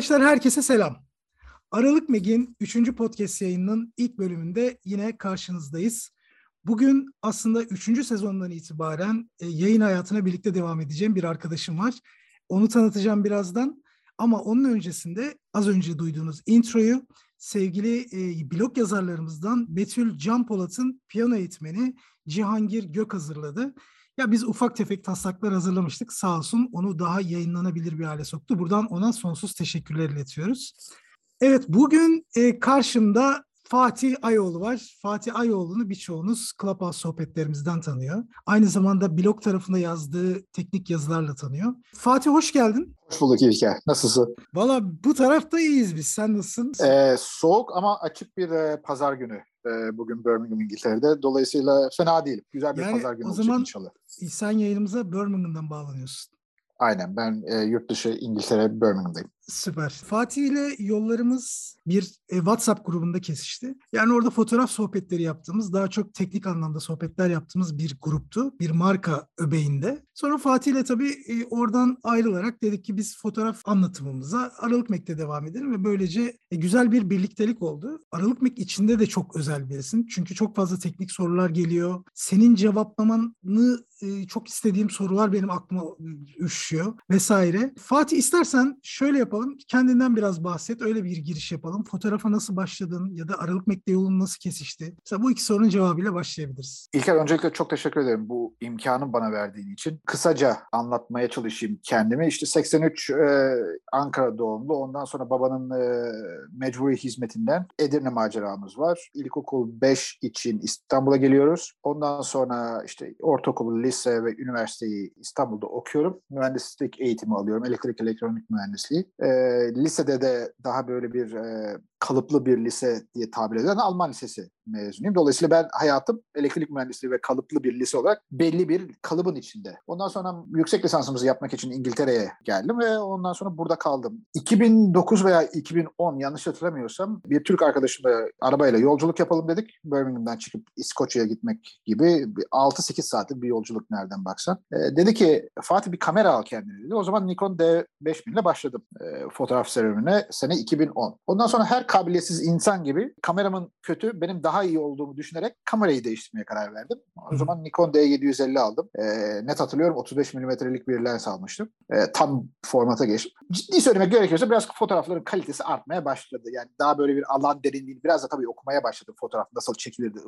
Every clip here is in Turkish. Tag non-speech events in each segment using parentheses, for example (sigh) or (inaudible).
Arkadaşlar herkese selam. Aralık Meg'in 3. podcast yayınının ilk bölümünde yine karşınızdayız. Bugün aslında 3. sezondan itibaren e, yayın hayatına birlikte devam edeceğim bir arkadaşım var. Onu tanıtacağım birazdan. Ama onun öncesinde az önce duyduğunuz introyu sevgili e, blog yazarlarımızdan Betül Can Polat'ın piyano eğitmeni Cihangir Gök hazırladı. Ya biz ufak tefek taslaklar hazırlamıştık. Sağ olsun onu daha yayınlanabilir bir hale soktu. Buradan ona sonsuz teşekkürler iletiyoruz. Evet bugün e, karşımda Fatih Ayoğlu var. Fatih Ayoğlu'nu birçoğunuz Clubhouse sohbetlerimizden tanıyor. Aynı zamanda blog tarafında yazdığı teknik yazılarla tanıyor. Fatih hoş geldin. Hoş bulduk İlker. Nasılsın? Valla bu tarafta iyiyiz biz. Sen nasılsın? Ee, soğuk ama açık bir e, pazar günü e, bugün Birmingham İngiltere'de. Dolayısıyla fena değil. Güzel bir yani pazar günü o olacak zaman inşallah. sen yayınımıza Birmingham'dan bağlanıyorsun. Aynen ben e, yurt dışı İngiltere Birmingham'dayım. Süper. Fatih ile yollarımız bir e, WhatsApp grubunda kesişti. Yani orada fotoğraf sohbetleri yaptığımız, daha çok teknik anlamda sohbetler yaptığımız bir gruptu. Bir marka öbeğinde. Sonra Fatih ile tabii e, oradan ayrılarak dedik ki biz fotoğraf anlatımımıza Aralık Mek'te devam edelim ve böylece e, güzel bir birliktelik oldu. Aralık Mek içinde de çok özel birisin. Çünkü çok fazla teknik sorular geliyor. Senin cevaplamanı çok istediğim sorular benim aklıma üşüyor vesaire. Fatih istersen şöyle yapalım. Kendinden biraz bahset. Öyle bir giriş yapalım. Fotoğrafa nasıl başladın ya da Aralık Mek'te yolun nasıl kesişti? Mesela bu iki sorunun cevabıyla başlayabiliriz. İlker öncelikle çok teşekkür ederim bu imkanı bana verdiğin için. Kısaca anlatmaya çalışayım kendimi. İşte 83 e, Ankara doğumlu. Ondan sonra babanın e, mecburi hizmetinden Edirne maceramız var. İlkokul 5 için İstanbul'a geliyoruz. Ondan sonra işte ortaokulu, lise ve üniversiteyi İstanbul'da okuyorum. Mühendislik eğitimi alıyorum. Elektrik elektronik mühendisliği. E, lisede de daha böyle bir e, kalıplı bir lise diye tabir edilen Alman lisesi mezunuyum. Dolayısıyla ben hayatım elektrik mühendisliği ve kalıplı bir lise olarak belli bir kalıbın içinde. Ondan sonra yüksek lisansımızı yapmak için İngiltere'ye geldim ve ondan sonra burada kaldım. 2009 veya 2010 yanlış hatırlamıyorsam bir Türk arkadaşımla arabayla yolculuk yapalım dedik. Birmingham'dan çıkıp İskoçya'ya gitmek gibi 6-8 saatlik bir yolculuk nereden baksan. E, dedi ki Fatih bir kamera al kendine dedi. O zaman Nikon D5000 ile başladım e, fotoğraf serüvenine sene 2010. Ondan sonra her kabiliyetsiz insan gibi kameramın kötü benim daha iyi olduğumu düşünerek kamerayı değiştirmeye karar verdim. O zaman Nikon D750 aldım. E, net hatırlıyorum 35 milimetrelik bir lens almıştım. E, tam formata geçtim. Ciddi söylemek gerekirse biraz fotoğrafların kalitesi artmaya başladı. Yani daha böyle bir alan derinliğini biraz da tabii okumaya başladım fotoğraf nasıl çekilirdi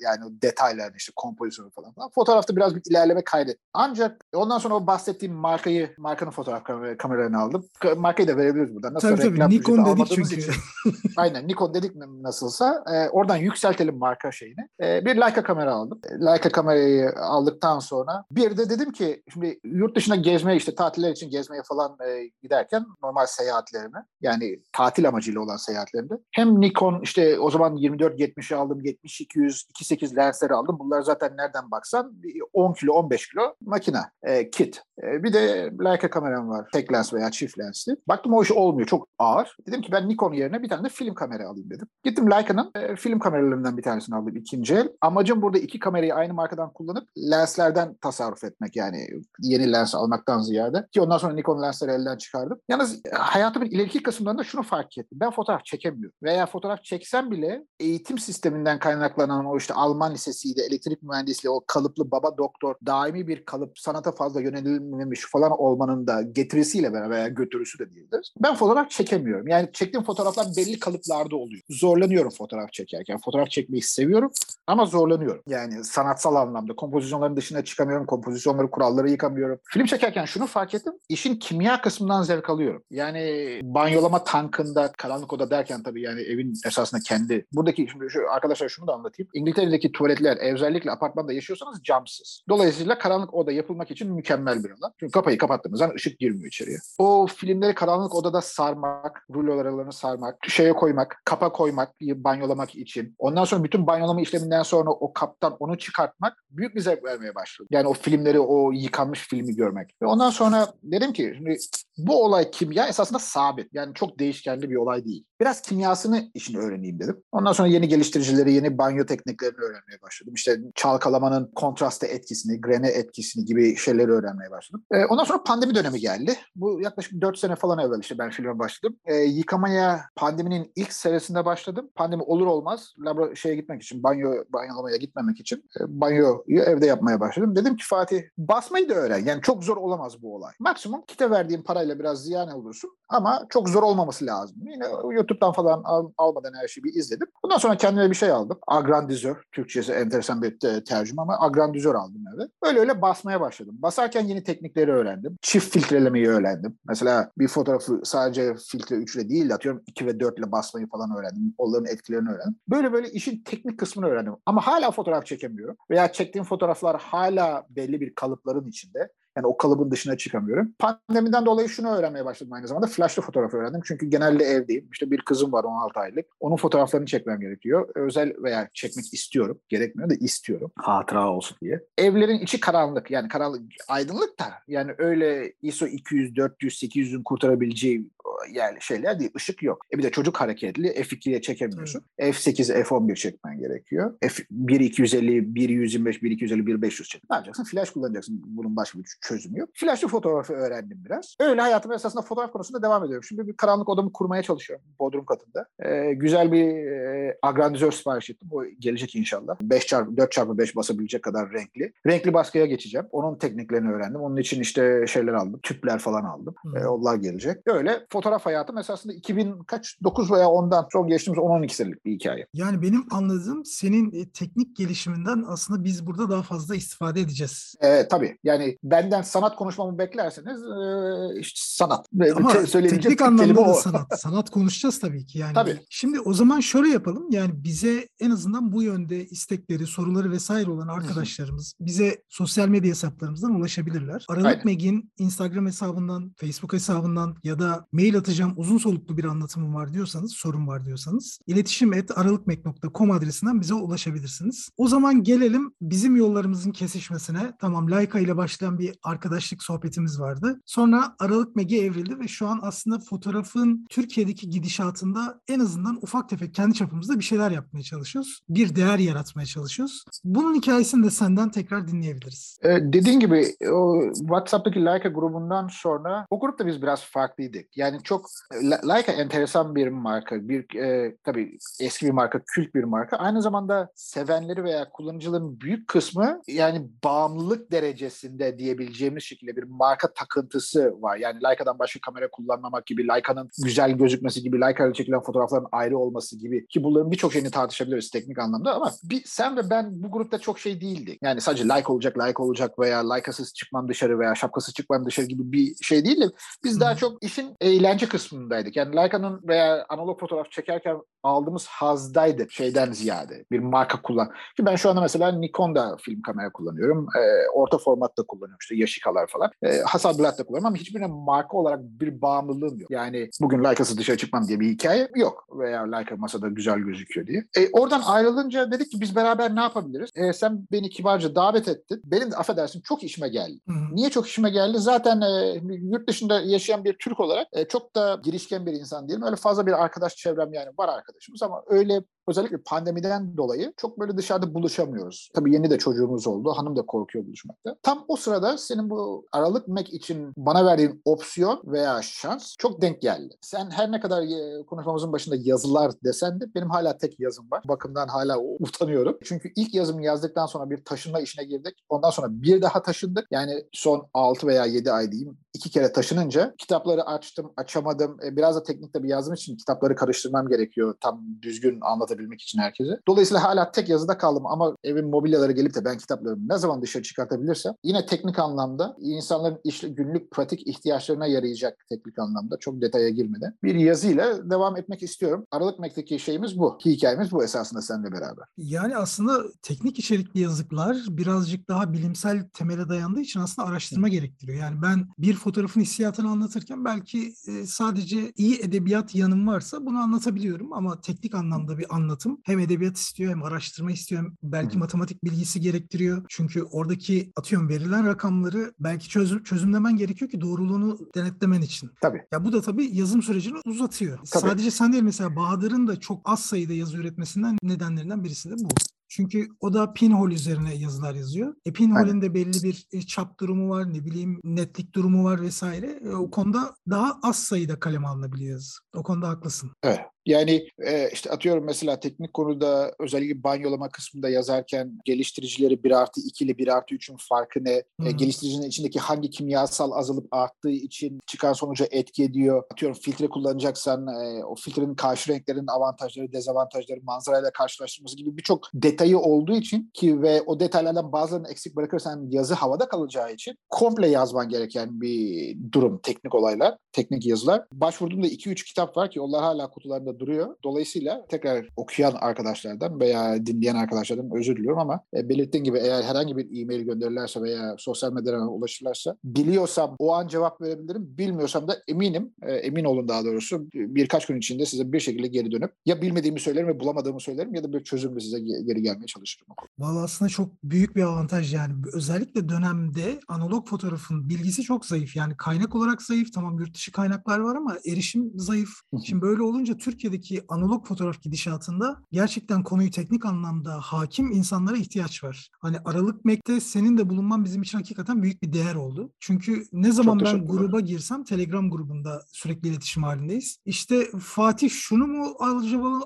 yani detaylarını işte kompozisyonu falan. Fotoğrafta biraz bir ilerleme kaydet. Ancak ondan sonra o bahsettiğim markayı markanın fotoğraf kameralarını aldım. Markayı da verebiliriz buradan. Nasıl tabii tabii Nikon dedik çünkü. Için. (laughs) Aynen Nikon dedik nasılsa e, oradan yükseltelim marka şeyini. E, bir Leica kamera aldım. Leica kamerayı aldıktan sonra bir de dedim ki şimdi yurt dışına gezmeye işte tatiller için gezmeye falan e, giderken normal seyahatlerime yani tatil amacıyla olan seyahatlerimde hem Nikon işte o zaman 24-70'i aldım 70-200 2.8 lensleri aldım. Bunlar zaten nereden baksan 10 kilo 15 kilo makine e, kit. E, bir de Leica kameram var. Tek lens veya çift lensli. Baktım o iş olmuyor. Çok ağır. Dedim ki ben Nikon yerine bir tane de film kamera alayım dedim. Gittim Leica'nın e, film kameralarından bir tanesini aldım ikinci el. Amacım burada iki kamerayı aynı markadan kullanıp lenslerden tasarruf etmek yani yeni lens almaktan ziyade. Ki ondan sonra Nikon lensleri elden çıkardım. Yalnız e, hayatımın ileriki kısımlarında şunu fark ettim. Ben fotoğraf çekemiyorum. Veya fotoğraf çeksem bile eğitim sisteminden kaynaklanan o işte Alman lisesiydi, elektrik mühendisliği, o kalıplı baba doktor, daimi bir kalıp sanata fazla yönelilmemiş falan olmanın da getirisiyle beraber götürüsü de diyebiliriz. Ben fotoğraf çekemiyorum. Yani çektiğim fotoğraflar belli kalıplarda oluyor. Zorlanıyorum fotoğraf çekerken. Fotoğraf çekmeyi seviyorum ama zorlanıyorum. Yani sanatsal anlamda kompozisyonların dışına çıkamıyorum. Kompozisyonları, kuralları yıkamıyorum. Film çekerken şunu fark ettim. İşin kimya kısmından zevk alıyorum. Yani banyolama tankında karanlık oda derken tabii yani evin esasında kendi. Buradaki şimdi şu arkadaşlar şunu da anlatayım. İngiltere'deki tuvaletler özellikle apartmanda yaşıyorsanız camsız. Dolayısıyla karanlık oda yapılmak için mükemmel bir alan. Çünkü kapıyı kapattığınız zaman ışık girmiyor içeriye. O filmleri karanlık odada sarmak, rulo aralarını sarmak, şeye koymak, kapa koymak, banyolamak için. Ondan sonra bütün banyolama işleminden sonra o kaptan onu çıkartmak büyük bir zevk vermeye başladı. Yani o filmleri, o yıkanmış filmi görmek. Ve ondan sonra dedim ki şimdi bu olay kimya esasında sabit. Yani çok değişkenli bir olay değil. Biraz kimyasını işini öğreneyim dedim. Ondan sonra yeni geliştiricileri, yeni banyo tekniklerini öğrenmeye başladım. İşte çalkalamanın kontraste etkisini, grene etkisini gibi şeyleri öğrenmeye başladım. E, ondan sonra pandemi dönemi geldi. Bu yaklaşık 4 sene falan evvel işte ben filme başladım. E, yıkamaya pandeminin ilk senesinde başladım. Pandemi olur olmaz labra şeye gitmek için, banyo banyolamaya gitmemek için e, banyoyu evde yapmaya başladım. Dedim ki Fatih basmayı da öğren. Yani çok zor olamaz bu olay. Maksimum kite verdiğim parayla biraz ziyan olursun ama çok zor olmaması lazım. Yine YouTube'dan falan al, almadan her şeyi bir izledim. Bundan sonra kendime bir şey aldım. Agrandizör. Türkçesi enteresan bir tercüme ama agrandizör aldım eve. Öyle öyle basmaya başladım. Basarken yeni teknikleri öğrendim. Çift filtrelemeyi öğrendim. Mesela bir fotoğrafı sadece filtre 3 ile değil atıyorum 2 ve 4 ile basmayı falan öğrendim. Onların etkilerini öğrendim. Böyle böyle işin teknik kısmını öğrendim. Ama hala fotoğraf çekemiyorum. Veya çektiğim fotoğraflar hala belli bir kalıpların içinde. Yani o kalıbın dışına çıkamıyorum. Pandemiden dolayı şunu öğrenmeye başladım aynı zamanda. Flashlı fotoğraf öğrendim. Çünkü genelde evdeyim. İşte bir kızım var 16 aylık. Onun fotoğraflarını çekmem gerekiyor. Özel veya çekmek istiyorum. Gerekmiyor da istiyorum. Hatıra olsun diye. Evlerin içi karanlık. Yani karanlık, aydınlık da. Yani öyle ISO 200, 400, 800'ün kurtarabileceği yani şeyler değil. Işık yok. E bir de çocuk hareketli. F2'ye çekemiyorsun. Hı. F8, F11 çekmen gerekiyor. F1 250, 1 125, 1 250, 1 500 çek. Ne yapacaksın? Flash kullanacaksın. Bunun başka bir çözümü yok. Flashlı fotoğrafı öğrendim biraz. Öyle hayatım esasında fotoğraf konusunda devam ediyorum. Şimdi bir karanlık odamı kurmaya çalışıyorum Bodrum katında. Ee, güzel bir e, agrandizör sipariş ettim. O gelecek inşallah. 5 çarpı 4 çarpı 5 basabilecek kadar renkli. Renkli baskıya geçeceğim. Onun tekniklerini öğrendim. Onun için işte şeyler aldım. Tüpler falan aldım. Hmm. Ee, onlar gelecek. Öyle fotoğraf hayatım esasında 2000 kaç 9 veya 10'dan son geçtiğimiz 10-12 senelik bir hikaye. Yani benim anladığım senin e, teknik gelişiminden aslında biz burada daha fazla istifade edeceğiz. Ee, tabii. Yani benden sanat konuşmamı beklerseniz e, işte sanat. Ama teknik anlamda da sanat. (laughs) Sanat konuşacağız tabii ki. Yani tabii. Şimdi o zaman şöyle yapalım. Yani bize en azından bu yönde istekleri, soruları vesaire olan arkadaşlarımız bize sosyal medya hesaplarımızdan ulaşabilirler. Aralık Meg'in Instagram hesabından, Facebook hesabından ya da mail atacağım uzun soluklu bir anlatımım var diyorsanız, sorun var diyorsanız iletişim et aralıkmek.com adresinden bize ulaşabilirsiniz. O zaman gelelim bizim yollarımızın kesişmesine. Tamam Laika ile başlayan bir arkadaşlık sohbetimiz vardı. Sonra Aralık Meg'e evrildi ve şu an aslında fotoğrafın Türkiye'deki gidişatında en azından ufak tefek kendi çapımızda bir şeyler yapmaya çalışıyoruz. Bir değer yaratmaya çalışıyoruz. Bunun hikayesini de senden tekrar dinleyebiliriz. Ee, dediğin gibi o WhatsApp'taki Leica grubundan sonra o grupta biz biraz farklıydık. Yani çok Leica enteresan bir marka. Bir e, tabii eski bir marka, kült bir marka. Aynı zamanda sevenleri veya kullanıcıların büyük kısmı yani bağımlılık derecesinde diyebileceğimiz şekilde bir marka takıntısı var. Yani Leica'dan başka kamera kullanmamak gibi, Leica'nın güzel gözükmesi gibi, Leica ile çekilen fotoğrafların ayrı olması gibi ki bunların birçok şeyini tartışabiliriz teknik anlamda ama bir, sen ve ben bu grupta çok şey değildik. Yani sadece Leica olacak, Leica olacak veya Leica'sız çıkmam dışarı veya şapkasız çıkmam dışarı gibi bir şey değil de biz daha çok işin eğlence kısmındaydık. Yani Leica'nın veya analog fotoğraf çekerken aldığımız hazdaydı şeyden ziyade bir marka kullan. Ki ben şu anda mesela Nikon'da film kamera kullanıyorum. E, orta formatta kullanıyorum işte Yashikalar falan. E, Hasselblatt da kullanıyorum ama hiçbirine marka olarak bir bağımlılığım yok. Yani bugün Leica'sı dışarı çıkmam diye bir hikaye yok. Veya Leica masada güzel gözüküyor diye. E, oradan ayrılınca dedik ki biz beraber ne yapabiliriz? E, sen beni kibarca davet ettin. Benim de affedersin çok işime geldi. Hı-hı. Niye çok işime geldi? Zaten e, yurt dışında yaşayan bir Türk olarak e, çok da girişken bir insan değilim. Öyle fazla bir arkadaş çevrem yani var arkadaşımız ama öyle özellikle pandemiden dolayı çok böyle dışarıda buluşamıyoruz. Tabii yeni de çocuğumuz oldu. Hanım da korkuyor buluşmakta. Tam o sırada senin bu Aralık Mac için bana verdiğin opsiyon veya şans çok denk geldi. Sen her ne kadar e, konuşmamızın başında yazılar desen de benim hala tek yazım var. Bakımdan hala utanıyorum. Çünkü ilk yazımı yazdıktan sonra bir taşınma işine girdik. Ondan sonra bir daha taşındık. Yani son 6 veya 7 ay diyeyim iki kere taşınınca kitapları açtım, açamadım. E, biraz da teknikte bir yazım için kitapları karıştırmam gerekiyor tam düzgün anlatabilmek için herkese. Dolayısıyla hala tek yazıda kaldım ama evin mobilyaları gelip de ben kitaplarımı ne zaman dışarı çıkartabilirsem yine teknik anlamda insanların iş, günlük pratik ihtiyaçlarına yarayacak teknik anlamda çok detaya girmeden bir yazıyla devam etmek istiyorum. Aralık Mek'teki şeyimiz bu. Hikayemiz bu esasında seninle beraber. Yani aslında teknik içerikli yazıklar birazcık daha bilimsel temele dayandığı için aslında araştırma Hı. gerektiriyor. Yani ben bir fotoğrafın hissiyatını anlatırken belki sadece iyi edebiyat yanım varsa bunu anlatabiliyorum ama teknik anlamda bir anlam anlatım hem edebiyat istiyor hem araştırma istiyor hem belki matematik bilgisi gerektiriyor. Çünkü oradaki atıyorum verilen rakamları belki çözüm, çözümlemen gerekiyor ki doğruluğunu denetlemen için. Tabii. Ya bu da tabii yazım sürecini uzatıyor. Tabii. Sadece sen değil mesela Bahadır'ın da çok az sayıda yazı üretmesinden nedenlerinden birisi de bu. Çünkü o da pinhole üzerine yazılar yazıyor. E pinhole'in de belli bir e, çap durumu var, ne bileyim netlik durumu var vesaire. E, o konuda daha az sayıda kalem alınabiliyor yazı. O konuda haklısın. Evet. Yani e, işte atıyorum mesela teknik konuda özellikle banyolama kısmında yazarken geliştiricileri 1 artı 2 ile 1 artı 3'ün farkı ne? Hı. E, geliştiricinin içindeki hangi kimyasal azalıp arttığı için çıkan sonuca etki ediyor? Atıyorum filtre kullanacaksan e, o filtrenin karşı renklerin avantajları, dezavantajları, manzarayla karşılaştırması gibi birçok detayı olduğu için ki ve o detaylardan bazılarını eksik bırakırsan yazı havada kalacağı için komple yazman gereken bir durum teknik olaylar, teknik yazılar. Başvurduğumda 2-3 kitap var ki onlar hala kutularında duruyor. Dolayısıyla tekrar okuyan arkadaşlardan veya dinleyen arkadaşlardan özür diliyorum ama e, belirttiğim gibi eğer herhangi bir e-mail gönderirlerse veya sosyal medyadan ulaşırlarsa biliyorsam o an cevap verebilirim. Bilmiyorsam da eminim, e, emin olun daha doğrusu birkaç gün içinde size bir şekilde geri dönüp ya bilmediğimi söylerim ve bulamadığımı söylerim ya da bir çözümle size ge- geri gelmeye çalışırım. Valla aslında çok büyük bir avantaj yani. Özellikle dönemde analog fotoğrafın bilgisi çok zayıf. Yani kaynak olarak zayıf. Tamam yurt dışı kaynaklar var ama erişim zayıf. Şimdi böyle olunca Türkiye'deki analog fotoğraf gidişatında gerçekten konuyu teknik anlamda hakim insanlara ihtiyaç var. Hani Aralık Mek'te senin de bulunman bizim için hakikaten büyük bir değer oldu. Çünkü ne zaman ben gruba girsem Telegram grubunda sürekli iletişim halindeyiz. İşte Fatih şunu mu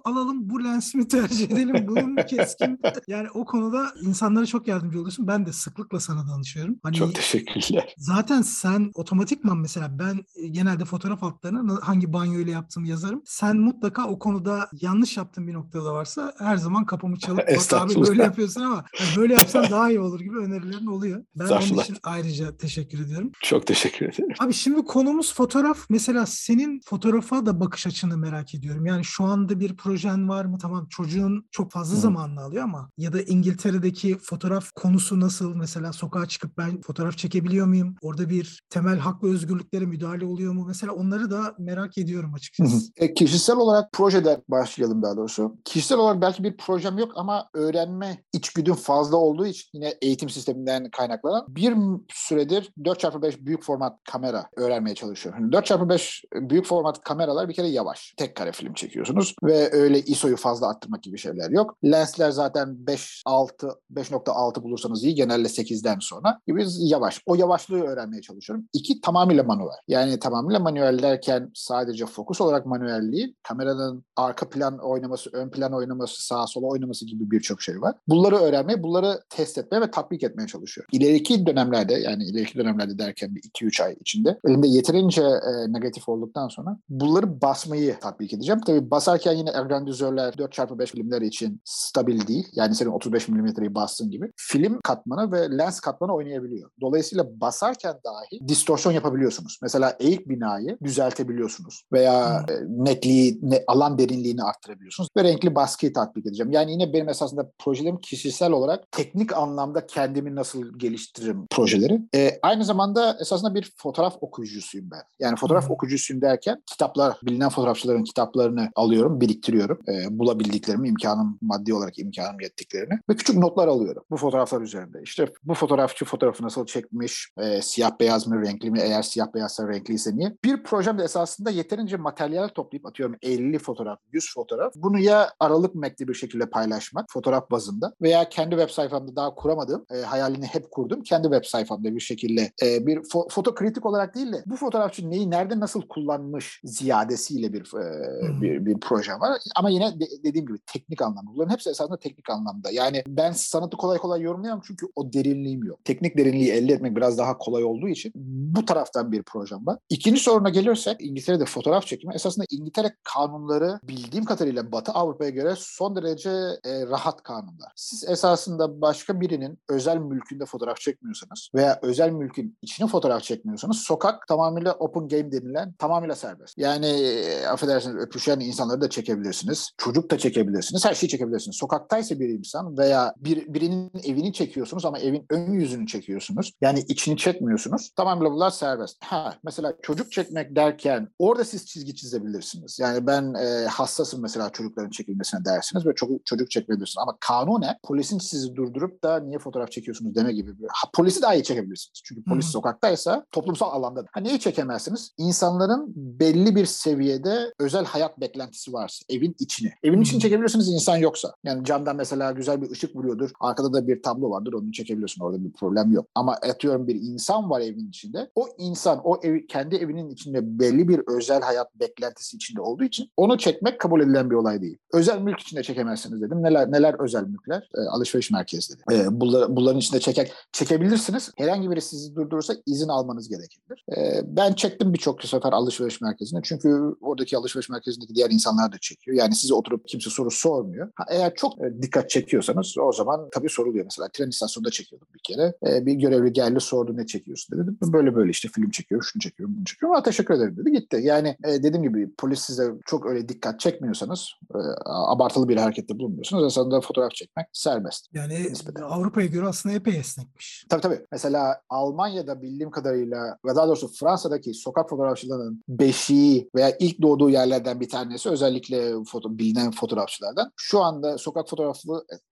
alalım bu lens mi tercih edelim bunu mu keskin (laughs) yani o konuda insanlara çok yardımcı oluyorsun. Ben de sıklıkla sana danışıyorum. Hani Çok teşekkürler. Zaten sen otomatikman mesela ben e, genelde fotoğraf altlarına na- hangi banyo ile yaptığımı yazarım. Sen mutlaka o konuda yanlış yaptığın bir noktada varsa her zaman kapımı çalıp bak abi böyle yapıyorsun ama hani böyle yapsan daha iyi olur gibi önerilerin oluyor. Ben onun için ayrıca teşekkür ediyorum. Çok teşekkür ederim. Abi şimdi konumuz fotoğraf. Mesela senin fotoğrafa da bakış açını merak ediyorum. Yani şu anda bir projen var mı? Tamam çocuğun çok fazla Hı. zamanını alıyor ama ya da İngiltere'deki fotoğraf konusu nasıl? Mesela sokağa çıkıp ben fotoğraf çekebiliyor muyum? Orada bir temel hak ve özgürlüklere müdahale oluyor mu? Mesela onları da merak ediyorum açıkçası. E, kişisel olarak projeden başlayalım daha doğrusu. Kişisel olarak belki bir projem yok ama öğrenme içgüdüm fazla olduğu için yine eğitim sisteminden kaynaklanan bir süredir 4x5 büyük format kamera öğrenmeye çalışıyorum. Şimdi 4x5 büyük format kameralar bir kere yavaş. Tek kare film çekiyorsunuz ve öyle ISO'yu fazla arttırmak gibi şeyler yok. Lensler zaten 5 6 5.6 bulursanız iyi genelde 8'den sonra gibi yavaş. O yavaşlığı öğrenmeye çalışıyorum. İki tamamıyla manuel. Yani tamamıyla manuel derken sadece fokus olarak manuel değil, kameranın arka plan oynaması, ön plan oynaması, sağa sola oynaması gibi birçok şey var. Bunları öğrenmeye, bunları test etmeye ve tatbik etmeye çalışıyorum. İleriki dönemlerde yani ileriki dönemlerde derken bir 2-3 ay içinde elimde yeterince e, negatif olduktan sonra bunları basmayı tatbik edeceğim. Tabii basarken yine agrandizörler 4x5 filmler için stabil değil. Yani senin 35 milimetreyi bastığın gibi. Film katmanı ve lens katmanı oynayabiliyor. Dolayısıyla basarken dahi distorsiyon yapabiliyorsunuz. Mesela eğik binayı düzeltebiliyorsunuz. Veya e, netliği, ne, alan derinliğini arttırabiliyorsunuz. Ve renkli baskıyı tatbik edeceğim. Yani yine benim esasında projelerim kişisel olarak teknik anlamda kendimi nasıl geliştiririm projeleri. E, aynı zamanda esasında bir fotoğraf okuyucusuyum ben. Yani fotoğraf okuyucusuyum derken kitaplar, bilinen fotoğrafçıların kitaplarını alıyorum, biriktiriyorum. E, bulabildiklerimi, imkanım, maddi olarak imkanım yettiklerini ve küçük notlar alıyorum bu fotoğraflar üzerinde. İşte bu fotoğrafçı fotoğrafı nasıl çekmiş, e, siyah beyaz mı, renkli mi, eğer siyah beyazsa renkliyse niye? Bir projemde esasında yeterince materyal toplayıp atıyorum 50 fotoğraf, 100 fotoğraf. Bunu ya aralık mekli bir şekilde paylaşmak fotoğraf bazında veya kendi web sayfamda daha kuramadığım, e, hayalini hep kurdum. Kendi web sayfamda bir şekilde e, bir fo- foto kritik olarak değil de bu fotoğrafçı neyi nerede nasıl kullanmış ziyadesiyle bir e, Hmm. bir, bir proje var. Ama yine de- dediğim gibi teknik anlamda. Bunların hepsi esasında teknik anlamda. Yani ben sanatı kolay kolay yorumlayamam çünkü o derinliğim yok. Teknik derinliği elde etmek biraz daha kolay olduğu için bu taraftan bir projem var. İkinci soruna gelirsek İngiltere'de fotoğraf çekimi esasında İngiltere kanunları bildiğim kadarıyla Batı Avrupa'ya göre son derece e, rahat kanunlar. Siz esasında başka birinin özel mülkünde fotoğraf çekmiyorsanız veya özel mülkün içine fotoğraf çekmiyorsanız sokak tamamıyla open game denilen tamamıyla serbest. Yani e, affedersiniz öpüşen insanları da çekebilirsiniz. Çocuk da çekebilirsiniz. Her şeyi çekebilirsiniz. Sokaktaysa bir insan veya bir, birinin evini çekiyorsunuz ama evin ön yüzünü çekiyorsunuz. Yani içini çekmiyorsunuz. Tamamıyla konular serbest. Ha mesela çocuk çekmek derken orada siz çizgi çizebilirsiniz. Yani ben e, hassasım mesela çocukların çekilmesine dersiniz ve çocuk, çocuk çekmeyebilirsiniz. Ama kanunen polisin sizi durdurup da niye fotoğraf çekiyorsunuz deme gibi. Bir, ha, polisi daha iyi çekebilirsiniz. Çünkü polis Hı-hı. sokaktaysa toplumsal alanda. Ha, neyi çekemezsiniz? İnsanların belli bir seviyede özel hayat beklentisi varsa evin içini. Evin içini çekebilirsiniz insan yoksa. Yani camdan mesela güzel bir ışık vuruyordur. Arkada da bir tablo vardır onu çekebiliyorsun. Orada bir problem yok. Ama atıyorum bir insan var evin içinde. O insan o ev, kendi evinin içinde belli bir özel hayat beklentisi içinde olduğu için onu çekmek kabul edilen bir olay değil. Özel mülk içinde çekemezsiniz dedim. Neler neler özel mülkler? E, alışveriş merkezleri. E, bunlar, bunların içinde çeker, çekebilirsiniz. Herhangi biri sizi durdurursa izin almanız gerekebilir. E, ben çektim birçok sefer alışveriş merkezine. Çünkü oradaki alışveriş merkezindeki diğer insanlar da çekiyor. Yani size oturup kimse soru sormuyor. Ha, eğer çok e, dikkat çekiyorsanız o zaman tabii soruluyor. Mesela tren istasyonunda çekiyordum bir kere. E, bir görevli geldi sordu ne çekiyorsun dedi. Böyle böyle işte film çekiyorum, şunu çekiyorum, bunu çekiyorum. Ama teşekkür ederim dedi. Gitti. Yani e, dediğim gibi polis size çok öyle dikkat çekmiyorsanız, e, abartılı bir harekette bulunmuyorsunuz. Aslında fotoğraf çekmek serbest. Yani nispeten. Avrupa'ya göre aslında epey esnekmiş. Tabii tabii. Mesela Almanya'da bildiğim kadarıyla ve daha doğrusu Fransa'daki sokak fotoğrafçılarının beşiği veya ilk doğduğu yerlerden bir tanesi özellikle foto, bilinen fotoğrafçılardan. Şu anda sokak fotoğrafı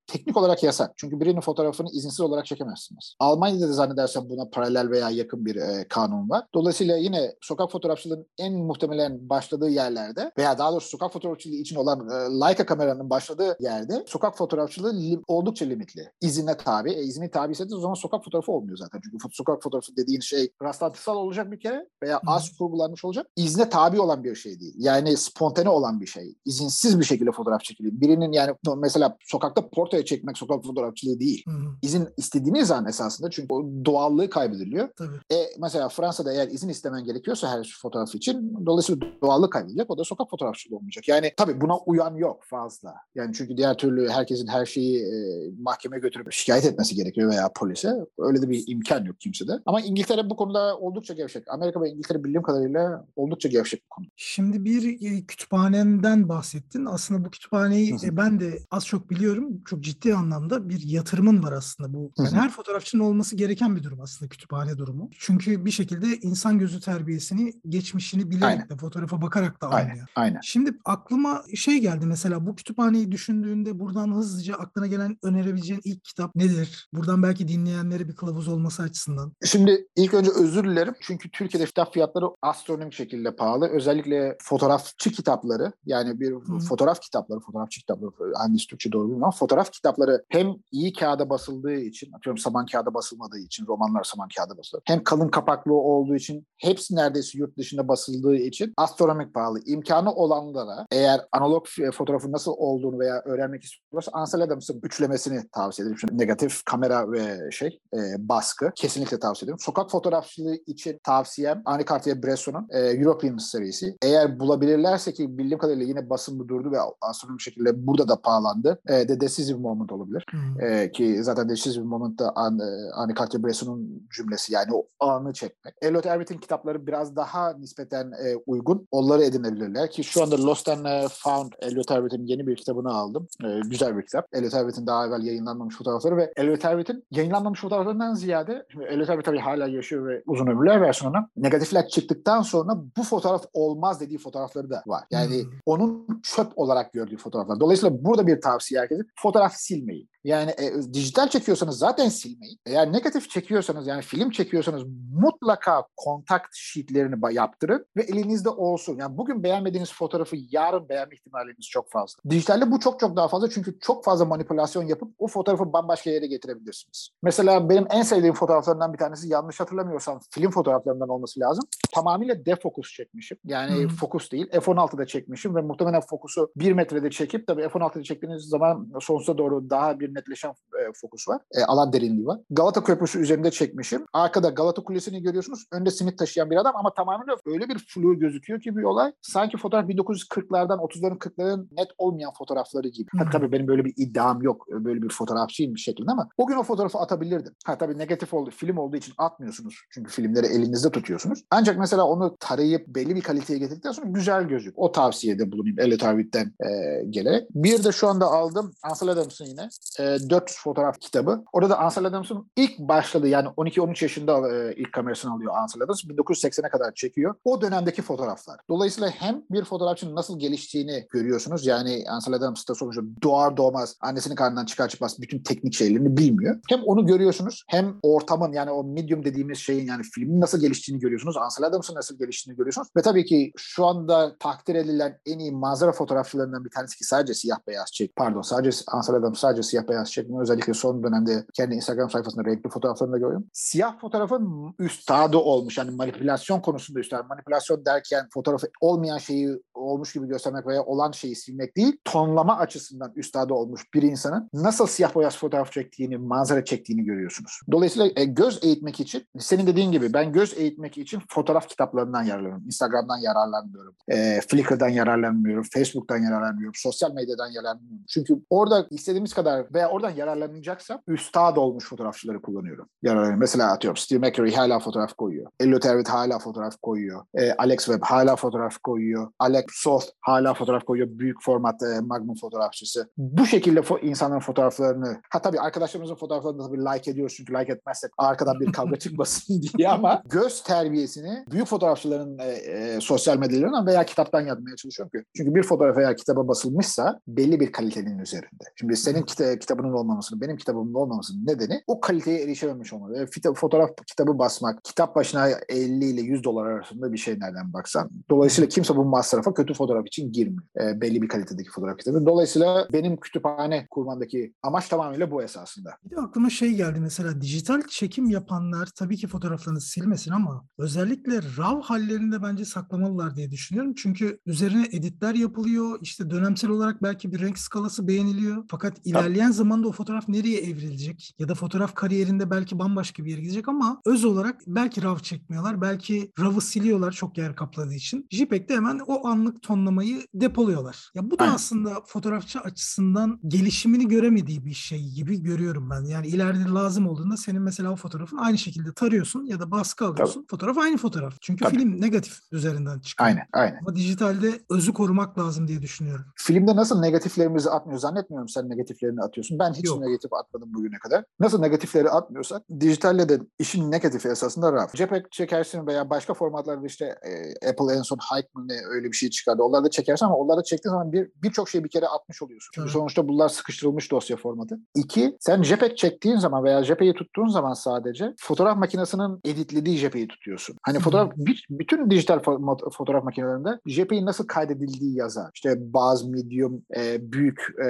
teknik olarak yasak. Çünkü birinin fotoğrafını izinsiz olarak çekemezsiniz. Almanya'da da zannedersem buna paralel veya yakın bir e, kanun var. Dolayısıyla yine sokak fotoğrafçılığının en muhtemelen başladığı yerlerde veya daha doğrusu sokak fotoğrafçılığı için olan e, Leica kameranın başladığı yerde sokak fotoğrafçılığı li, oldukça limitli. İzine tabi. E, izini tabi ise o zaman sokak fotoğrafı olmuyor zaten. Çünkü sokak fotoğrafı dediğin şey rastlantısal olacak bir kere veya az kurgulanmış olacak. İzne tabi olan bir şey değil. Yani spontane olan bir şey. İzinsiz bir şekilde fotoğraf çekiliyor. Birinin yani mesela sokakta portre ortaya çekmek sokak fotoğrafçılığı değil. Hı hı. İzin istediğiniz an esasında çünkü o doğallığı kaybediliyor. Tabii. E, mesela Fransa'da eğer izin istemen gerekiyorsa her fotoğraf için dolayısıyla doğallık kaybedilecek. O da sokak fotoğrafçılığı olmayacak. Yani tabii buna uyan yok fazla. Yani çünkü diğer türlü herkesin her şeyi e, mahkemeye götürüp şikayet etmesi gerekiyor veya polise. Öyle de bir imkan yok kimsede. Ama İngiltere bu konuda oldukça gevşek. Amerika ve İngiltere bildiğim kadarıyla oldukça gevşek bu konu. Şimdi bir e, kütüphanenden bahsettin. Aslında bu kütüphaneyi hı hı. E, ben de az çok biliyorum. Çok ciddi anlamda bir yatırımın var aslında bu. Yani her fotoğrafçının olması gereken bir durum aslında kütüphane durumu. Çünkü bir şekilde insan gözü terbiyesini, geçmişini bilerek Aynen. de fotoğrafa bakarak da Aynen. anlıyor. Aynen. Şimdi aklıma şey geldi mesela bu kütüphaneyi düşündüğünde buradan hızlıca aklına gelen önerebileceğin ilk kitap nedir? Buradan belki dinleyenlere bir kılavuz olması açısından. Şimdi ilk önce özür dilerim. Çünkü Türkiye'de kitap fiyatları astronomik şekilde pahalı. Özellikle fotoğrafçı kitapları yani bir Hı. fotoğraf kitapları, fotoğrafçı kitapları hangisi Türkçe doğru bilmiyorum ama fotoğraf kitapları hem iyi kağıda basıldığı için, atıyorum saman kağıda basılmadığı için, romanlar saman kağıda basılır. Hem kalın kapaklı olduğu için, hepsi neredeyse yurt dışında basıldığı için astronomik pahalı. İmkanı olanlara eğer analog fotoğrafın nasıl olduğunu veya öğrenmek istiyorsa Ansel Adams'ın üçlemesini tavsiye ederim. Şimdi negatif, kamera ve şey e, baskı kesinlikle tavsiye ederim. Sokak fotoğrafçılığı için tavsiyem Ani Cartier-Bresson'un e, European serisi. Eğer bulabilirlerse ki bildiğim kadarıyla yine basın durdu ve astronomik şekilde burada da pahalandı. E, The Decisive Moment olabilir. Hmm. E, ki zaten Decision Moment'ta An, e, Anne Cartier-Bresson'un cümlesi yani o anı çekmek. Elliot Erwitt'in kitapları biraz daha nispeten e, uygun. Onları edinebilirler ki şu anda Lost and e, Found Elliot Erwitt'in yeni bir kitabını aldım. E, güzel bir kitap. Elliot Erwitt'in daha evvel yayınlanmamış fotoğrafları ve Elliot Erwitt'in yayınlanmamış fotoğraflarından ziyade şimdi Elliot Erwitt tabii hala yaşıyor ve uzun ömürler versin ona. Negatifler çıktıktan sonra bu fotoğraf olmaz dediği fotoğrafları da var. Yani hmm. onun çöp olarak gördüğü fotoğraflar. Dolayısıyla burada bir tavsiye herkese fotoğraf silmeyin. Yani e, dijital çekiyorsanız zaten silmeyin. Eğer negatif çekiyorsanız yani film çekiyorsanız mutlaka kontak sheetlerini yaptırın ve elinizde olsun. Yani bugün beğenmediğiniz fotoğrafı yarın beğenme ihtimaliniz çok fazla. Dijitalde bu çok çok daha fazla çünkü çok fazla manipülasyon yapıp o fotoğrafı bambaşka yere getirebilirsiniz. Mesela benim en sevdiğim fotoğraflarından bir tanesi yanlış hatırlamıyorsam film fotoğraflarından olması lazım. Tamamıyla defokus çekmişim. Yani hmm. fokus değil. F16'da çekmişim ve muhtemelen fokusu 1 metrede çekip tabii F16'da çektiğiniz zaman sonsuza doğru daha bir netleşen e, fokus var. E, alan derinliği var. Galata Köprüsü üzerinde çekmişim. Arkada Galata Kulesi'ni görüyorsunuz. Önde simit taşıyan bir adam ama tamamen öyle bir flu gözüküyor ki bir olay. Sanki fotoğraf 1940'lardan 30'ların 40'ların net olmayan fotoğrafları gibi. Hmm. tabii benim böyle bir iddiam yok. Böyle bir fotoğrafçıyım bir şekilde ama o gün o fotoğrafı atabilirdim. Ha tabii negatif oldu. Film olduğu için atmıyorsunuz. Çünkü filmleri elinizde tutuyorsunuz. Ancak mesela onu tarayıp belli bir kaliteye getirdikten sonra güzel gözük. O tavsiyede bulunayım Elliot Harvey'den e, gelerek. Bir de şu anda aldım Ansel Adams'ın yine. E, e, 400 fotoğraf kitabı. Orada da Ansel Adams'ın ilk başladığı yani 12-13 yaşında e, ilk kamerasını alıyor Ansel Adams. 1980'e kadar çekiyor. O dönemdeki fotoğraflar. Dolayısıyla hem bir fotoğrafçının nasıl geliştiğini görüyorsunuz. Yani Ansel Adams da sonuçta doğar doğmaz annesinin karnından çıkar çıkmaz bütün teknik şeylerini bilmiyor. Hem onu görüyorsunuz hem ortamın yani o medium dediğimiz şeyin yani filmin nasıl geliştiğini görüyorsunuz. Ansel Adams'ın nasıl geliştiğini görüyorsunuz. Ve tabii ki şu anda takdir edilen en iyi manzara fotoğrafçılarından bir tanesi ki sadece siyah beyaz çek. Pardon sadece Ansel Adams sadece siyah beyaz çekmiyor. Özellikle son dönemde kendi Instagram sayfasında renkli fotoğraflarını da görüyorum. Siyah fotoğrafın üstadı olmuş. Yani manipülasyon konusunda üstad. Manipülasyon derken fotoğrafı olmayan şeyi olmuş gibi göstermek veya olan şeyi silmek değil, tonlama açısından üstadı olmuş bir insanın nasıl siyah beyaz fotoğraf çektiğini, manzara çektiğini görüyorsunuz. Dolayısıyla e, göz eğitmek için, senin dediğin gibi ben göz eğitmek için fotoğraf kitaplarından yararlanıyorum. Instagram'dan yararlanmıyorum. E, Flickr'dan yararlanmıyorum. Facebook'tan yararlanmıyorum. Sosyal medyadan yararlanmıyorum. Çünkü orada istediğimiz kadar veya oradan yararlanacaksam üstad olmuş fotoğrafçıları kullanıyorum. Yararlanıyorum. Mesela atıyorum Steve McCurry hala fotoğraf koyuyor. Elliot Erwitt hala fotoğraf koyuyor. E, Alex Webb hala fotoğraf koyuyor. Alex Soth hala fotoğraf koyuyor. Büyük format e, Magnum fotoğrafçısı. Bu şekilde fo- insanların fotoğraflarını ha tabii arkadaşlarımızın fotoğraflarını tabii like ediyoruz çünkü like etmezsek arkadan bir kavga (laughs) çıkmasın (laughs) diye ama göz terbiyesini büyük fotoğrafçıların e, e, sosyal medyalarından veya kitaptan yapmaya çalışıyorum ki. Çünkü bir fotoğraf eğer kitaba basılmışsa belli bir kalitenin üzerinde. Şimdi senin kita- kitabının olmamasının, benim kitabımın olmamasının nedeni o kaliteye erişememiş olmalı. E, fotoğraf kitabı basmak, kitap başına 50 ile 100 dolar arasında bir şey nereden baksan. Dolayısıyla kimse bu masrafa kötü fotoğraf için girmiyor. E, belli bir kalitedeki fotoğraf kitabı. Dolayısıyla benim kütüphane kurmandaki amaç tamamıyla bu esasında. Bir de aklıma şey geldi mesela dijital çekim yapanlar tabii ki fotoğraflarını silmesin ama özellikle RAW hallerinde bence saklamalılar diye düşünüyorum. Çünkü üzerine editler yapılıyor. İşte dönemsel olarak belki bir renk skalası beğeniliyor. Fakat ilerleyen zamanda o fotoğraf nereye evrilecek? Ya da fotoğraf kariyerinde belki bambaşka bir yere gidecek ama öz olarak belki RAW çekmiyorlar. Belki RAW'ı siliyorlar çok yer kapladığı için. JPEG'de hemen o anlık tonlamayı depoluyorlar. Ya bu da Aynen. aslında fotoğrafçı açısından gelişimini göremediği bir şey gibi görüyorum ben. Yani ileride lazım olduğunda senin mesela o fotoğrafın aynı şekilde tarıyorsun ya da baskı alıyorsun. Fotoğraf aynı fotoğraf. Çünkü Tabii. film negatif üzerinden çıkıyor. Aynen, aynen. Ama dijitalde özü korumak lazım diye düşünüyorum. Filmde nasıl negatiflerimizi atmıyor zannetmiyorum sen negatiflerini atıyorsun. Ben hiç Yok. negatif atmadım bugüne kadar. Nasıl negatifleri atmıyorsak dijitalle de işin negatifi esasında RAW. JPEG çekersin veya başka formatlarda işte e, Apple en son Hike mı ne öyle bir şey çıkardı. Onlarda çekersin ama onlarda çektiğin zaman bir birçok şeyi bir kere atmış oluyorsun. Çünkü Evet. sonuçta bunlar sıkıştırılmış dosya formatı. İki, sen JPEG çektiğin zaman veya JPEG'i tuttuğun zaman sadece fotoğraf makinesinin editlediği JPEG'i tutuyorsun. Hani Hı. fotoğraf bir, bütün dijital fo- fotoğraf makinelerinde JPEG'in nasıl kaydedildiği yazar. İşte bazı medium, e, büyük e,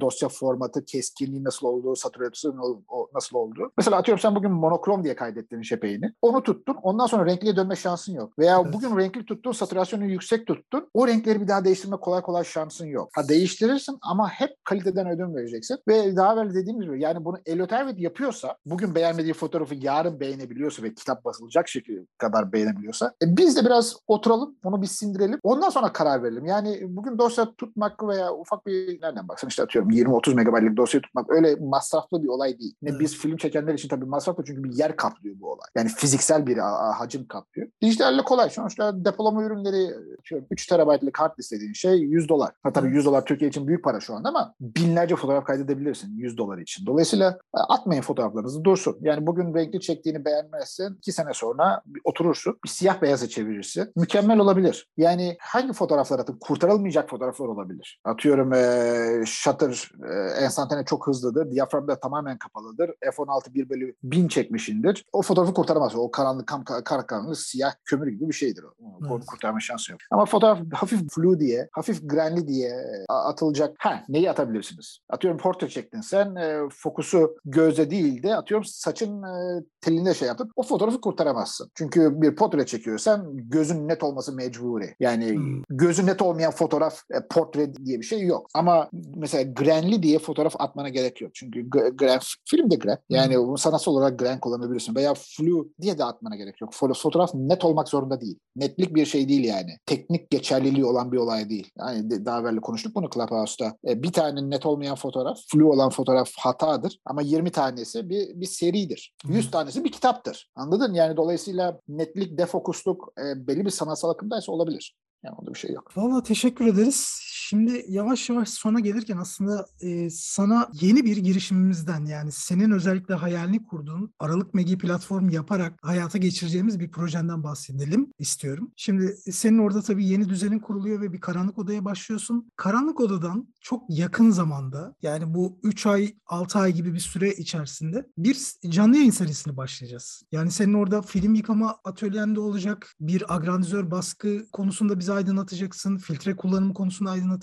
dosya formatı, keskinliği nasıl olduğu, satürasyonu ol- o- nasıl olduğu. Mesela atıyorum sen bugün monokrom diye kaydettin JPEG'ini. Onu tuttun. Ondan sonra renkliye dönme şansın yok. Veya Evet. bugün renkli tuttun, satürasyonu yüksek tuttun. O renkleri bir daha değiştirme kolay kolay şansın yok. Ha değiştirirsin ama hep kaliteden ödün vereceksin. Ve daha evvel dediğim gibi yani bunu Elliot Erwitt yapıyorsa, bugün beğenmediği fotoğrafı yarın beğenebiliyorsa ve kitap basılacak şekilde kadar beğenebiliyorsa e, biz de biraz oturalım, onu bir sindirelim. Ondan sonra karar verelim. Yani bugün dosya tutmak veya ufak bir nereden baksan işte atıyorum 20-30 megabaytlık dosya tutmak öyle masraflı bir olay değil. Ne Evet. biz film çekenler için tabii masraflı çünkü bir yer kaplıyor bu olay. Yani fiziksel bir hacim kaplıyor. Dijitalle kolay. Sonuçta depolama ürünleri atıyorum 3 terabaytlık hard disk dediğin şey 100 dolar. Ha tabii Evet. 100 dolar Türkiye için büyük para şu anda ama binlerce fotoğraf kaydedebilirsin 100 dolar için. Dolayısıyla e, atmayın fotoğraflarınızı dursun. Yani bugün renkli çektiğini beğenmezsen iki sene sonra oturursun bir siyah beyaza çevirirsin. Mükemmel olabilir. Yani hangi fotoğraflar atın? Kurtarılmayacak fotoğraflar olabilir. Atıyorum e, shutter e, enstantane çok hızlıdır. Diyafram da tamamen kapalıdır. F16 1 bölü 1000 çekmişindir. O fotoğrafı kurtaramaz. O karanlık, kam, kar karanlık, siyah kömür gibi bir şeydir. o. Evet. kurtarma şansı yok. Ama fotoğraf hafif flu diye, hafif grenli diye a- atılacak. Ha neyi atabilirsiniz? Atıyorum portre çektin sen. e, fokusu gözde değil de atıyorum saçın e, teline şey yaptın. O fotoğrafı kurtaramazsın. Çünkü bir portre çekiyorsan gözün net olması mecburi. Yani Hmm. gözü net olmayan fotoğraf e, portre diye bir şey yok. Ama mesela grenli diye fotoğraf atmana gerek yok. Çünkü gr- gren, film de gren. Yani bunu sanatsal olarak gren kullanabilirsin. Veya flu diye de atmana gerek yok. Foto- Fotoğraf net olmak zorunda değil. Netlik bir şey değil yani. Teknik geçerliliği olan bir olay değil. Yani daha evvel konuştuk bunu Clubhouse'da. E, bir tane net olmayan fotoğraf, flu olan fotoğraf hatadır. Ama 20 tanesi bir, bir seridir. 100 Hı. tanesi bir kitaptır. Anladın? Yani dolayısıyla netlik, defokusluk e, belli bir sanatsal akımdaysa olabilir. Yani onda bir şey yok. Valla teşekkür ederiz. Şimdi yavaş yavaş sona gelirken aslında e, sana yeni bir girişimimizden yani senin özellikle hayalini kurduğun Aralık Megi platform yaparak hayata geçireceğimiz bir projenden bahsedelim istiyorum. Şimdi senin orada tabii yeni düzenin kuruluyor ve bir karanlık odaya başlıyorsun. Karanlık odadan çok yakın zamanda yani bu 3 ay 6 ay gibi bir süre içerisinde bir canlı yayın serisini başlayacağız. Yani senin orada film yıkama atölyende olacak bir agrandizör baskı konusunda bizi aydınlatacaksın. Filtre kullanımı konusunda aydınlatacaksın.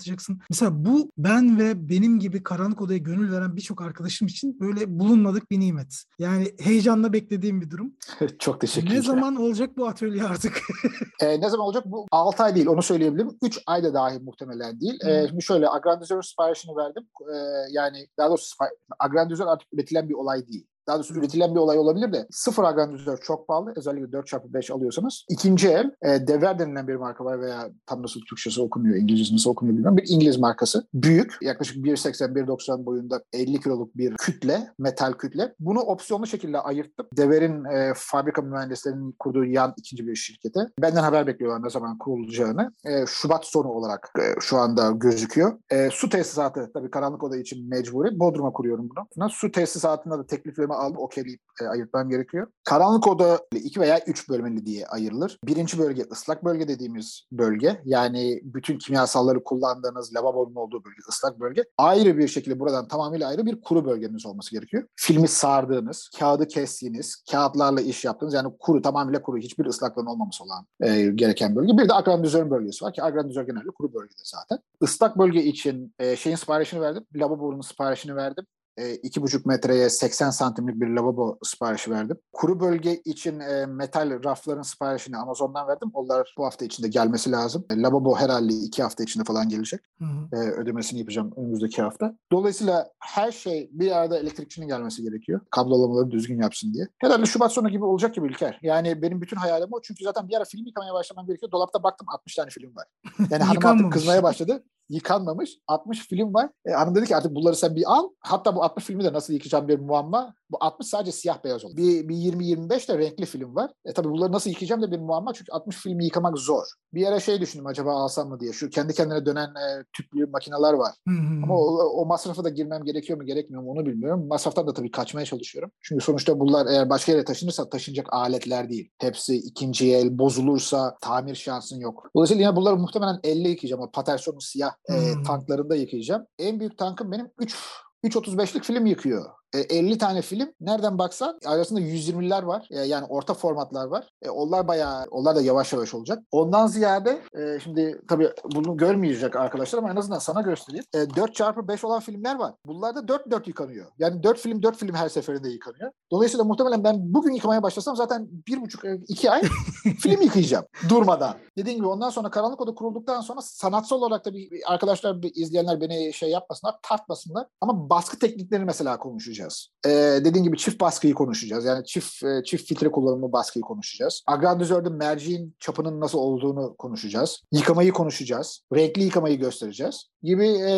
Mesela bu ben ve benim gibi karanlık odaya gönül veren birçok arkadaşım için böyle bulunmadık bir nimet. Yani heyecanla beklediğim bir durum. (laughs) Çok teşekkürler. Ne zaman olacak bu atölye artık? (laughs) e, ne zaman olacak? Bu 6 ay değil onu söyleyebilirim. 3 ay da dahi muhtemelen değil. Hmm. E, şimdi şöyle agrandizör siparişini verdim. E, yani daha doğrusu agrandizör artık üretilen bir olay değil daha doğrusu üretilen bir olay olabilir de sıfır agrandizör çok pahalı. Özellikle 4x5 alıyorsanız. İkinci el e, Dever denilen bir marka var veya tam nasıl Türkçesi okunuyor, İngilizcesi nasıl okunuyor bilmiyorum. Bir İngiliz markası. Büyük. Yaklaşık 1.80-1.90 boyunda 50 kiloluk bir kütle, metal kütle. Bunu opsiyonlu şekilde ayırttım. Dever'in e, fabrika mühendislerinin kurduğu yan ikinci bir şirkete. Benden haber bekliyorlar ne zaman kurulacağını. E, Şubat sonu olarak e, şu anda gözüküyor. E, su tesisatı tabii karanlık oda için mecburi. Bodrum'a kuruyorum bunu. Su tesisatında da tekliflerimi aldım okeyleyip e, ayırtmam gerekiyor. Karanlık oda iki veya üç bölmeli diye ayrılır. Birinci bölge ıslak bölge dediğimiz bölge. Yani bütün kimyasalları kullandığınız lavabonun olduğu bölge ıslak bölge. Ayrı bir şekilde buradan tamamıyla ayrı bir kuru bölgeniz olması gerekiyor. Filmi sardığınız, kağıdı kestiğiniz, kağıtlarla iş yaptığınız yani kuru tamamıyla kuru hiçbir ıslaklığın olmaması olan e, gereken bölge. Bir de agrandizörün bölgesi var ki agrandizör genelde kuru bölgede zaten. Islak bölge için e, şeyin siparişini verdim. Lavabonun siparişini verdim. 2,5 e, metreye 80 santimlik bir lavabo siparişi verdim. Kuru bölge için e, metal rafların siparişini Amazon'dan verdim. Onlar bu hafta içinde gelmesi lazım. E, lavabo herhalde 2 hafta içinde falan gelecek. Hı hı. ödemesini yapacağım önümüzdeki hafta. Dolayısıyla her şey bir arada elektrikçinin gelmesi gerekiyor. Kablolamaları düzgün yapsın diye. Herhalde Şubat sonu gibi olacak gibi İlker. Yani benim bütün hayalim o. Çünkü zaten bir ara film yıkamaya başlamam gerekiyor. Dolapta baktım 60 tane film var. Yani (laughs) hanım artık kızmaya başladı yıkanmamış 60 film var. E, hanım dedi ki artık bunları sen bir al. Hatta bu 60 filmi de nasıl yıkayacağım bir muamma. Bu 60 sadece siyah beyaz oldu. Bir, bir 20-25 de renkli film var. E tabii bunları nasıl yıkayacağım da bir muamma. Çünkü 60 filmi yıkamak zor. Bir ara şey düşündüm acaba alsam mı diye. Şu kendi kendine dönen e, tüplü makineler var. Ama o, o masrafa da girmem gerekiyor mu gerekmiyor mu onu bilmiyorum. Masraftan da tabii kaçmaya çalışıyorum. Çünkü sonuçta bunlar eğer başka yere taşınırsa taşınacak aletler değil. Hepsi ikinci el bozulursa tamir şansın yok. Dolayısıyla yine bunları muhtemelen elle yıkayacağım. O Patterson'un siyah e, tanklarında yıkayacağım. En büyük tankım benim 3 3.35'lik film yıkıyor. E, 50 tane film. Nereden baksan arasında 120'ler var. E, yani orta formatlar var. E, onlar bayağı, onlar da yavaş yavaş olacak. Ondan ziyade e, şimdi tabii bunu görmeyecek arkadaşlar ama en azından sana göstereyim. E, 4x5 olan filmler var. Bunlarda 4-4 yıkanıyor. Yani 4 film 4 film her seferinde yıkanıyor. Dolayısıyla muhtemelen ben bugün yıkamaya başlasam zaten 1,5-2 e, ay (laughs) film yıkayacağım durmadan. Dediğim gibi ondan sonra Karanlık Oda kurulduktan sonra sanatsal olarak da bir arkadaşlar, bir izleyenler beni şey yapmasınlar, tartmasınlar. Ama baskı tekniklerini mesela konuşacağız konuşacağız. Ee, dediğim gibi çift baskıyı konuşacağız. Yani çift e, çift filtre kullanımı baskıyı konuşacağız. Agrandizörde merceğin çapının nasıl olduğunu konuşacağız. Yıkamayı konuşacağız. Renkli yıkamayı göstereceğiz. Gibi e,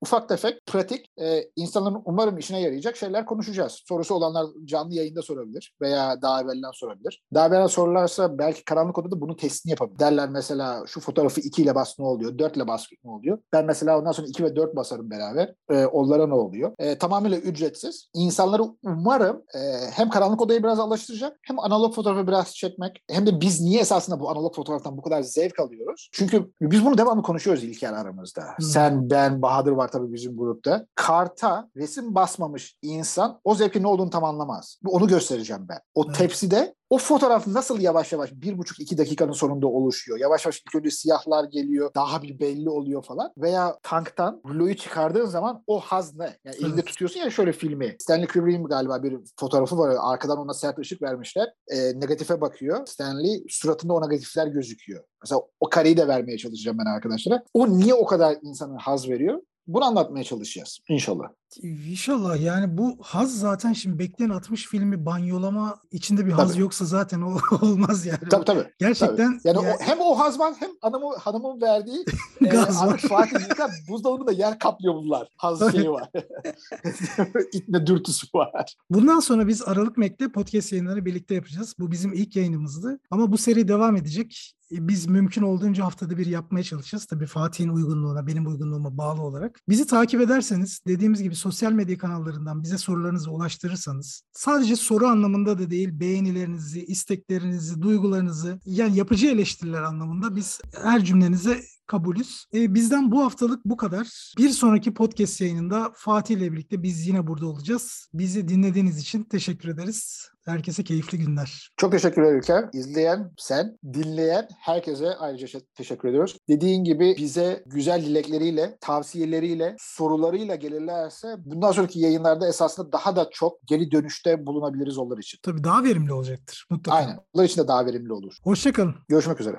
ufak tefek, pratik, e, insanların umarım işine yarayacak şeyler konuşacağız. Sorusu olanlar canlı yayında sorabilir veya daha evvelden sorabilir. Daha evvelden sorularsa belki karanlık odada bunun testini yapabilir. Derler mesela şu fotoğrafı 2 ile bas ne oluyor, 4 ile bas ne oluyor. Ben mesela ondan sonra 2 ve 4 basarım beraber. E, onlara ne oluyor? E, tamamıyla ücret ücretsiz. İnsanları umarım e, hem karanlık odayı biraz alıştıracak hem analog fotoğrafı biraz çekmek hem de biz niye esasında bu analog fotoğraftan bu kadar zevk alıyoruz? Çünkü biz bunu devamlı konuşuyoruz İlker aramızda. Hmm. Sen, ben, Bahadır var tabii bizim grupta. Karta resim basmamış insan o zevkin ne olduğunu tam anlamaz. Onu göstereceğim ben. O hmm. tepside o fotoğraf nasıl yavaş yavaş bir buçuk iki dakikanın sonunda oluşuyor? Yavaş yavaş ilk önce siyahlar geliyor. Daha bir belli oluyor falan. Veya tanktan ruloyu çıkardığın zaman o haz ne? Yani elinde tutuyorsun ya şöyle filmi. Stanley Kubrick'in galiba bir fotoğrafı var. Arkadan ona sert ışık vermişler. E, negatife bakıyor. Stanley suratında o negatifler gözüküyor. Mesela o kareyi de vermeye çalışacağım ben arkadaşlara. O niye o kadar insana haz veriyor? Bunu anlatmaya çalışacağız inşallah. İnşallah yani bu haz zaten şimdi bekleyen 60 filmi banyolama içinde bir haz Tabii. yoksa zaten o (laughs) olmaz yani. Tabii tabii. Gerçekten tabii. Yani ya- o, hem o haz var hem hanımı, hanımın verdiği (laughs) e, Gaz abi var. Fatih yıkar buzdolabında yer kaplıyor bunlar. Haz Tabii. şeyi var. (laughs) İtme dürtüsü var. Bundan sonra biz Aralık Mek'te podcast yayınlarını birlikte yapacağız. Bu bizim ilk yayınımızdı. Ama bu seri devam edecek. E, Biz mümkün olduğunca haftada bir yapmaya çalışacağız. Tabii Fatih'in uygunluğuna, benim uygunluğuma bağlı olarak. Bizi takip ederseniz, dediğimiz gibi sosyal medya kanallarından bize sorularınızı ulaştırırsanız, sadece soru anlamında da değil, beğenilerinizi, isteklerinizi, duygularınızı, yani yapıcı eleştiriler anlamında biz her cümlenize kabulüz. E, bizden bu haftalık bu kadar. Bir sonraki podcast yayınında Fatih ile birlikte biz yine burada olacağız. Bizi dinlediğiniz için teşekkür ederiz. Herkese keyifli günler. Çok teşekkürler Ülker. İzleyen, sen, dinleyen herkese ayrıca teşekkür ediyoruz. Dediğin gibi bize güzel dilekleriyle, tavsiyeleriyle, sorularıyla gelirlerse bundan sonraki yayınlarda esasında daha da çok geri dönüşte bulunabiliriz onlar için. Tabii daha verimli olacaktır mutlaka. Aynen. Onlar için de daha verimli olur. Hoşçakalın. Görüşmek üzere.